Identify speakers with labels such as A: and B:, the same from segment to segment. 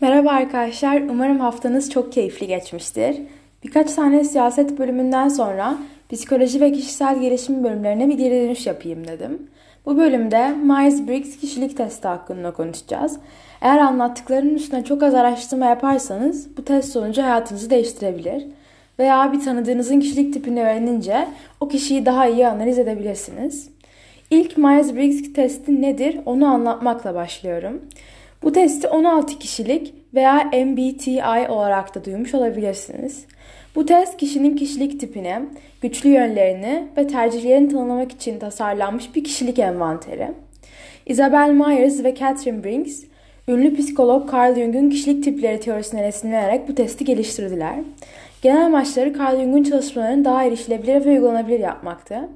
A: Merhaba arkadaşlar, umarım haftanız çok keyifli geçmiştir. Birkaç tane siyaset bölümünden sonra psikoloji ve kişisel gelişim bölümlerine bir geri dönüş yapayım dedim. Bu bölümde Myers-Briggs kişilik testi hakkında konuşacağız. Eğer anlattıklarının üstüne çok az araştırma yaparsanız bu test sonucu hayatınızı değiştirebilir. Veya bir tanıdığınızın kişilik tipini öğrenince o kişiyi daha iyi analiz edebilirsiniz. İlk Myers-Briggs testi nedir onu anlatmakla başlıyorum. Bu testi 16 kişilik veya MBTI olarak da duymuş olabilirsiniz. Bu test kişinin kişilik tipini, güçlü yönlerini ve tercihlerini tanımlamak için tasarlanmış bir kişilik envanteri. Isabel Myers ve Catherine Briggs, ünlü psikolog Carl Jung'un kişilik tipleri teorisine esinlenerek bu testi geliştirdiler. Genel amaçları Carl Jung'un çalışmalarını daha erişilebilir ve uygulanabilir yapmaktı.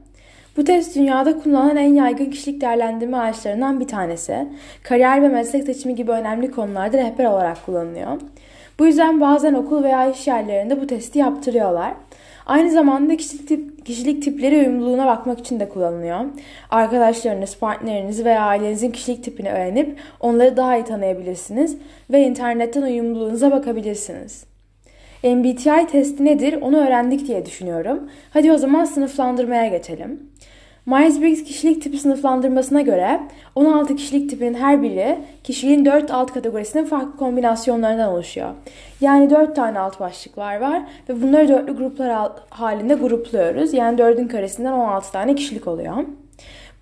A: Bu test dünyada kullanılan en yaygın kişilik değerlendirme araçlarından bir tanesi. Kariyer ve meslek seçimi gibi önemli konularda rehber olarak kullanılıyor. Bu yüzden bazen okul veya iş yerlerinde bu testi yaptırıyorlar. Aynı zamanda kişilik, tip, kişilik tipleri uyumluluğuna bakmak için de kullanılıyor. Arkadaşlarınız, partneriniz veya ailenizin kişilik tipini öğrenip onları daha iyi tanıyabilirsiniz ve internetten uyumluluğunuza bakabilirsiniz. MBTI testi nedir onu öğrendik diye düşünüyorum. Hadi o zaman sınıflandırmaya geçelim. Myers-Briggs kişilik tipi sınıflandırmasına göre 16 kişilik tipinin her biri kişiliğin 4 alt kategorisinin farklı kombinasyonlarından oluşuyor. Yani 4 tane alt başlıklar var ve bunları dörtlü gruplar halinde grupluyoruz. Yani 4'ün karesinden 16 tane kişilik oluyor.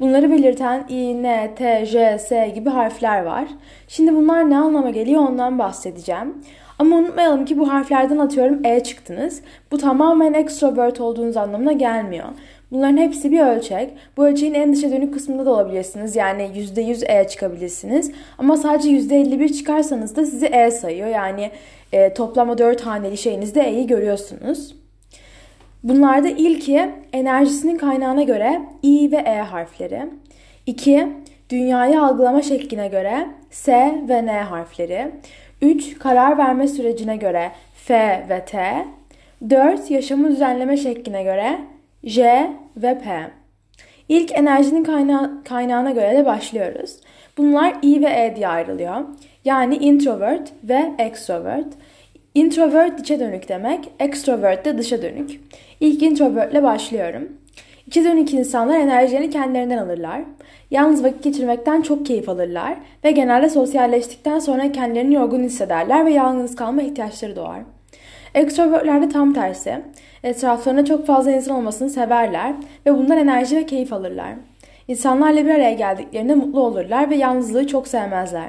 A: Bunları belirten I, N, T, J, S gibi harfler var. Şimdi bunlar ne anlama geliyor ondan bahsedeceğim. Ama unutmayalım ki bu harflerden atıyorum E çıktınız. Bu tamamen extrovert olduğunuz anlamına gelmiyor. Bunların hepsi bir ölçek. Bu ölçeğin en dışa dönük kısmında da olabilirsiniz. Yani %100 E çıkabilirsiniz. Ama sadece %51 çıkarsanız da sizi E sayıyor. Yani e, toplama 4 haneli şeyinizde E'yi görüyorsunuz. Bunlarda ilki enerjisinin kaynağına göre I ve E harfleri. İki, dünyayı algılama şekline göre S ve N harfleri. 3. Karar verme sürecine göre F ve T. 4. Yaşamı düzenleme şekline göre J ve P. İlk enerjinin kayna kaynağına göre de başlıyoruz. Bunlar I ve E diye ayrılıyor. Yani introvert ve extrovert. Introvert içe dönük demek, extrovert de dışa dönük. İlk introvert ile başlıyorum. İçe dönük insanlar enerjilerini kendilerinden alırlar. Yalnız vakit geçirmekten çok keyif alırlar ve genelde sosyalleştikten sonra kendilerini yorgun hissederler ve yalnız kalma ihtiyaçları doğar. Ekstrovertlerde tam tersi. Etraflarında çok fazla insan olmasını severler ve bundan enerji ve keyif alırlar. İnsanlarla bir araya geldiklerinde mutlu olurlar ve yalnızlığı çok sevmezler.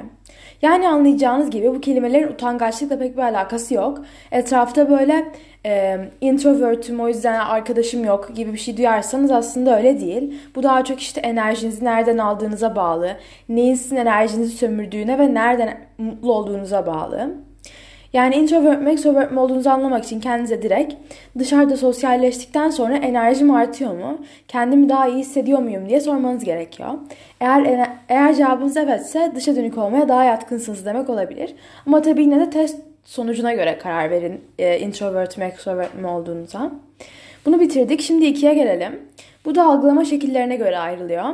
A: Yani anlayacağınız gibi bu kelimelerin utangaçlıkla pek bir alakası yok. Etrafta böyle e, introvertüm o yüzden arkadaşım yok gibi bir şey duyarsanız aslında öyle değil. Bu daha çok işte enerjinizi nereden aldığınıza bağlı, neyin sizin enerjinizi sömürdüğüne ve nereden mutlu olduğunuza bağlı. Yani introvert mi extrovert mi olduğunuzu anlamak için kendinize direkt dışarıda sosyalleştikten sonra enerjim artıyor mu? Kendimi daha iyi hissediyor muyum diye sormanız gerekiyor. Eğer eğer cevabınız evetse dışa dönük olmaya daha yatkınsınız demek olabilir. Ama tabii yine de test sonucuna göre karar verin e, introvert mi extrovert mi olduğunuza. Bunu bitirdik. Şimdi ikiye gelelim. Bu da algılama şekillerine göre ayrılıyor.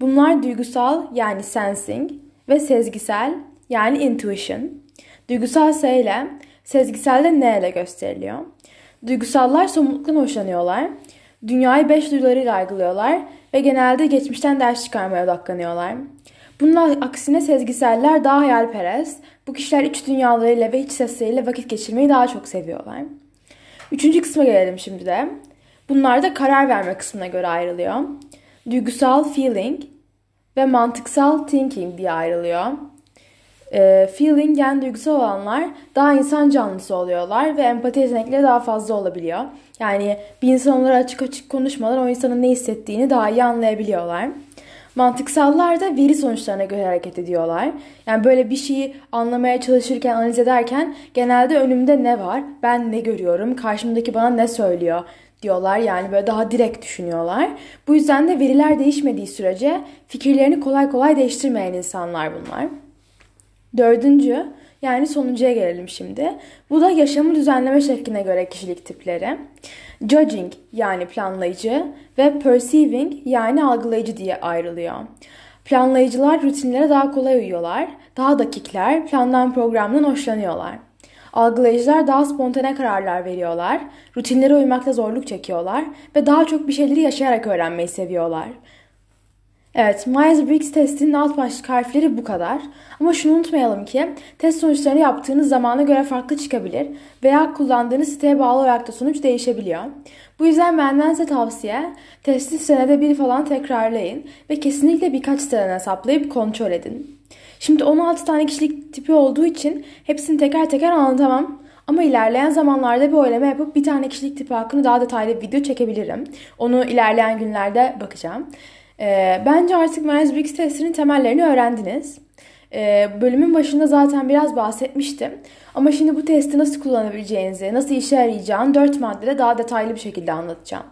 A: Bunlar duygusal yani sensing ve sezgisel yani intuition. Duygusal S ile, sezgisel N ile gösteriliyor. Duygusallar somutluktan hoşlanıyorlar. Dünyayı beş duyularıyla algılıyorlar ve genelde geçmişten ders çıkarmaya odaklanıyorlar. Bunun aksine sezgiseller daha hayalperest. Bu kişiler iç dünyalarıyla ve iç sesleriyle vakit geçirmeyi daha çok seviyorlar. Üçüncü kısma gelelim şimdi de. Bunlar da karar verme kısmına göre ayrılıyor. Duygusal feeling ve mantıksal thinking diye ayrılıyor. E, feeling yani duygusal olanlar daha insan canlısı oluyorlar ve empati yetenekleri daha fazla olabiliyor. Yani bir insan onlara açık açık konuşmadan o insanın ne hissettiğini daha iyi anlayabiliyorlar. Mantıksallar da veri sonuçlarına göre hareket ediyorlar. Yani böyle bir şeyi anlamaya çalışırken, analiz ederken genelde önümde ne var, ben ne görüyorum, karşımdaki bana ne söylüyor diyorlar. Yani böyle daha direkt düşünüyorlar. Bu yüzden de veriler değişmediği sürece fikirlerini kolay kolay değiştirmeyen insanlar bunlar. Dördüncü yani sonuncuya gelelim şimdi. Bu da yaşamı düzenleme şekline göre kişilik tipleri. Judging yani planlayıcı ve perceiving yani algılayıcı diye ayrılıyor. Planlayıcılar rutinlere daha kolay uyuyorlar, daha dakikler, plandan programdan hoşlanıyorlar. Algılayıcılar daha spontane kararlar veriyorlar, rutinlere uymakta zorluk çekiyorlar ve daha çok bir şeyleri yaşayarak öğrenmeyi seviyorlar. Evet, Myers-Briggs testinin alt başlık harfleri bu kadar. Ama şunu unutmayalım ki test sonuçlarını yaptığınız zamana göre farklı çıkabilir veya kullandığınız siteye bağlı olarak da sonuç değişebiliyor. Bu yüzden benden size tavsiye testi senede bir falan tekrarlayın ve kesinlikle birkaç siteden hesaplayıp kontrol edin. Şimdi 16 tane kişilik tipi olduğu için hepsini teker teker anlatamam. Ama ilerleyen zamanlarda bir oylama yapıp bir tane kişilik tipi hakkında daha detaylı bir video çekebilirim. Onu ilerleyen günlerde bakacağım. Ee, bence artık Myers-Briggs testinin temellerini öğrendiniz. Ee, bölümün başında zaten biraz bahsetmiştim. Ama şimdi bu testi nasıl kullanabileceğinizi, nasıl işe yarayacağını 4 maddede daha detaylı bir şekilde anlatacağım.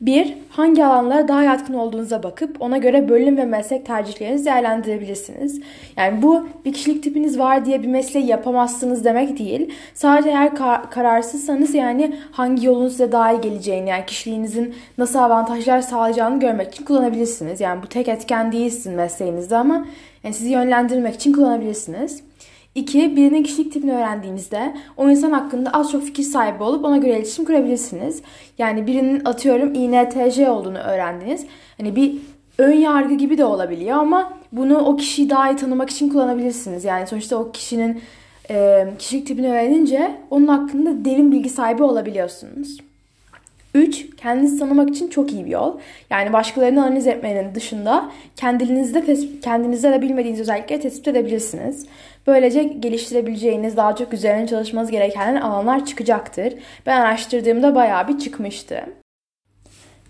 A: 1. Hangi alanlara daha yatkın olduğunuza bakıp ona göre bölüm ve meslek tercihlerinizi değerlendirebilirsiniz. Yani bu bir kişilik tipiniz var diye bir mesleği yapamazsınız demek değil. Sadece eğer kar- kararsızsanız yani hangi yolun size daha iyi geleceğini yani kişiliğinizin nasıl avantajlar sağlayacağını görmek için kullanabilirsiniz. Yani bu tek etken değil sizin mesleğinizde ama yani sizi yönlendirmek için kullanabilirsiniz. İki, birinin kişilik tipini öğrendiğinizde o insan hakkında az çok fikir sahibi olup ona göre iletişim kurabilirsiniz. Yani birinin atıyorum INTJ olduğunu öğrendiniz. Hani bir ön yargı gibi de olabiliyor ama bunu o kişiyi daha iyi tanımak için kullanabilirsiniz. Yani sonuçta o kişinin e, kişilik tipini öğrenince onun hakkında derin bilgi sahibi olabiliyorsunuz. 3. Kendinizi tanımak için çok iyi bir yol. Yani başkalarını analiz etmenin dışında kendinizde, kendinizde de bilmediğiniz özellikleri tespit edebilirsiniz. Böylece geliştirebileceğiniz, daha çok üzerine çalışmanız gereken alanlar çıkacaktır. Ben araştırdığımda bayağı bir çıkmıştı.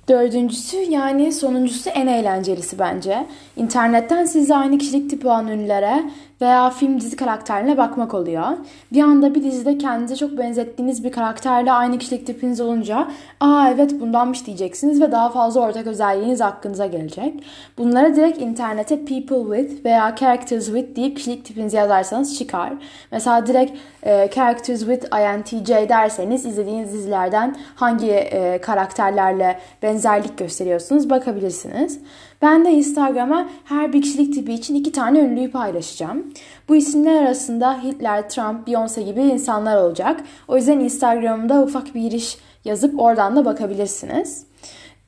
A: Dördüncüsü yani sonuncusu en eğlencelisi bence. İnternetten size aynı kişilik tipi olan ünlülere veya film dizi karakterine bakmak oluyor. Bir anda bir dizide kendinize çok benzettiğiniz bir karakterle aynı kişilik tipiniz olunca aa evet bundanmış diyeceksiniz ve daha fazla ortak özelliğiniz hakkınıza gelecek. Bunlara direkt internete people with veya characters with deyip kişilik tipinizi yazarsanız çıkar. Mesela direkt e, characters with INTJ derseniz izlediğiniz dizilerden hangi e, karakterlerle benzerlik gösteriyorsunuz bakabilirsiniz. Ben de Instagram'a her bir kişilik tipi için iki tane ünlüyü paylaşacağım. Bu isimler arasında Hitler, Trump, Beyoncé gibi insanlar olacak. O yüzden Instagram'da ufak bir giriş yazıp oradan da bakabilirsiniz.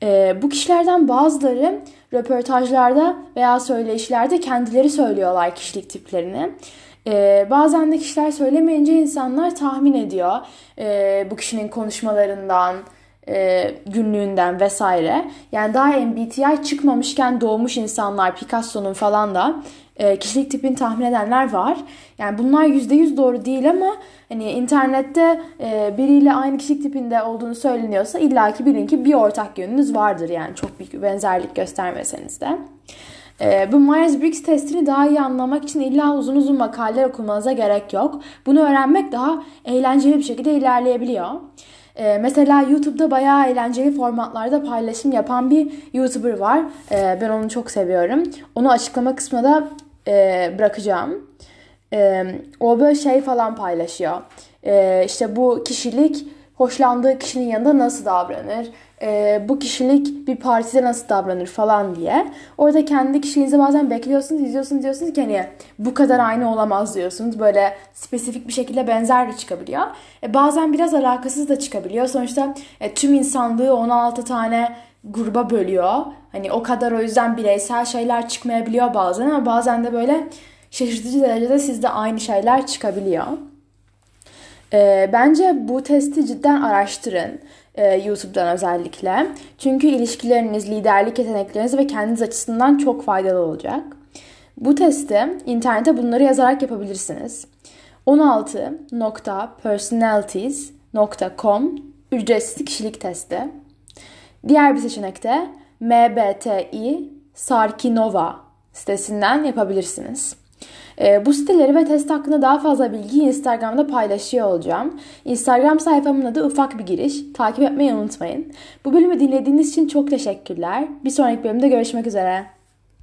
A: Ee, bu kişilerden bazıları röportajlarda veya söyleyişlerde kendileri söylüyorlar kişilik tiplerini. Ee, bazen de kişiler söylemeyince insanlar tahmin ediyor ee, bu kişinin konuşmalarından, e, günlüğünden vesaire. Yani daha MBTI çıkmamışken doğmuş insanlar Picasso'nun falan da e, kişilik tipini tahmin edenler var. Yani bunlar %100 doğru değil ama hani internette e, biriyle aynı kişilik tipinde olduğunu söyleniyorsa illaki bilin ki bir ortak yönünüz vardır yani çok büyük benzerlik göstermeseniz de. E, bu Myers-Briggs testini daha iyi anlamak için illa uzun uzun makaleler okumanıza gerek yok. Bunu öğrenmek daha eğlenceli bir şekilde ilerleyebiliyor. Ee, mesela YouTube'da bayağı eğlenceli formatlarda paylaşım yapan bir YouTuber var. Ee, ben onu çok seviyorum. Onu açıklama kısmına da e, bırakacağım. Ee, o böyle şey falan paylaşıyor. Ee, işte bu kişilik hoşlandığı kişinin yanında nasıl davranır? e, bu kişilik bir partide nasıl davranır falan diye. Orada kendi kişiliğinizi bazen bekliyorsunuz, izliyorsunuz diyorsunuz ki hani bu kadar aynı olamaz diyorsunuz. Böyle spesifik bir şekilde benzer de çıkabiliyor. E, bazen biraz alakasız da çıkabiliyor. Sonuçta e, tüm insanlığı 16 tane gruba bölüyor. Hani o kadar o yüzden bireysel şeyler çıkmayabiliyor bazen ama bazen de böyle şaşırtıcı derecede sizde aynı şeyler çıkabiliyor. E, bence bu testi cidden araştırın e, YouTube'dan özellikle. Çünkü ilişkileriniz, liderlik yetenekleriniz ve kendiniz açısından çok faydalı olacak. Bu testi internete bunları yazarak yapabilirsiniz. 16.personalities.com ücretsiz kişilik testi. Diğer bir seçenek de MBTI Sarkinova sitesinden yapabilirsiniz. E, bu siteleri ve test hakkında daha fazla bilgiyi Instagram'da paylaşıyor olacağım. Instagram sayfamın adı ufak bir giriş. Takip etmeyi unutmayın. Bu bölümü dinlediğiniz için çok teşekkürler. Bir sonraki bölümde görüşmek üzere.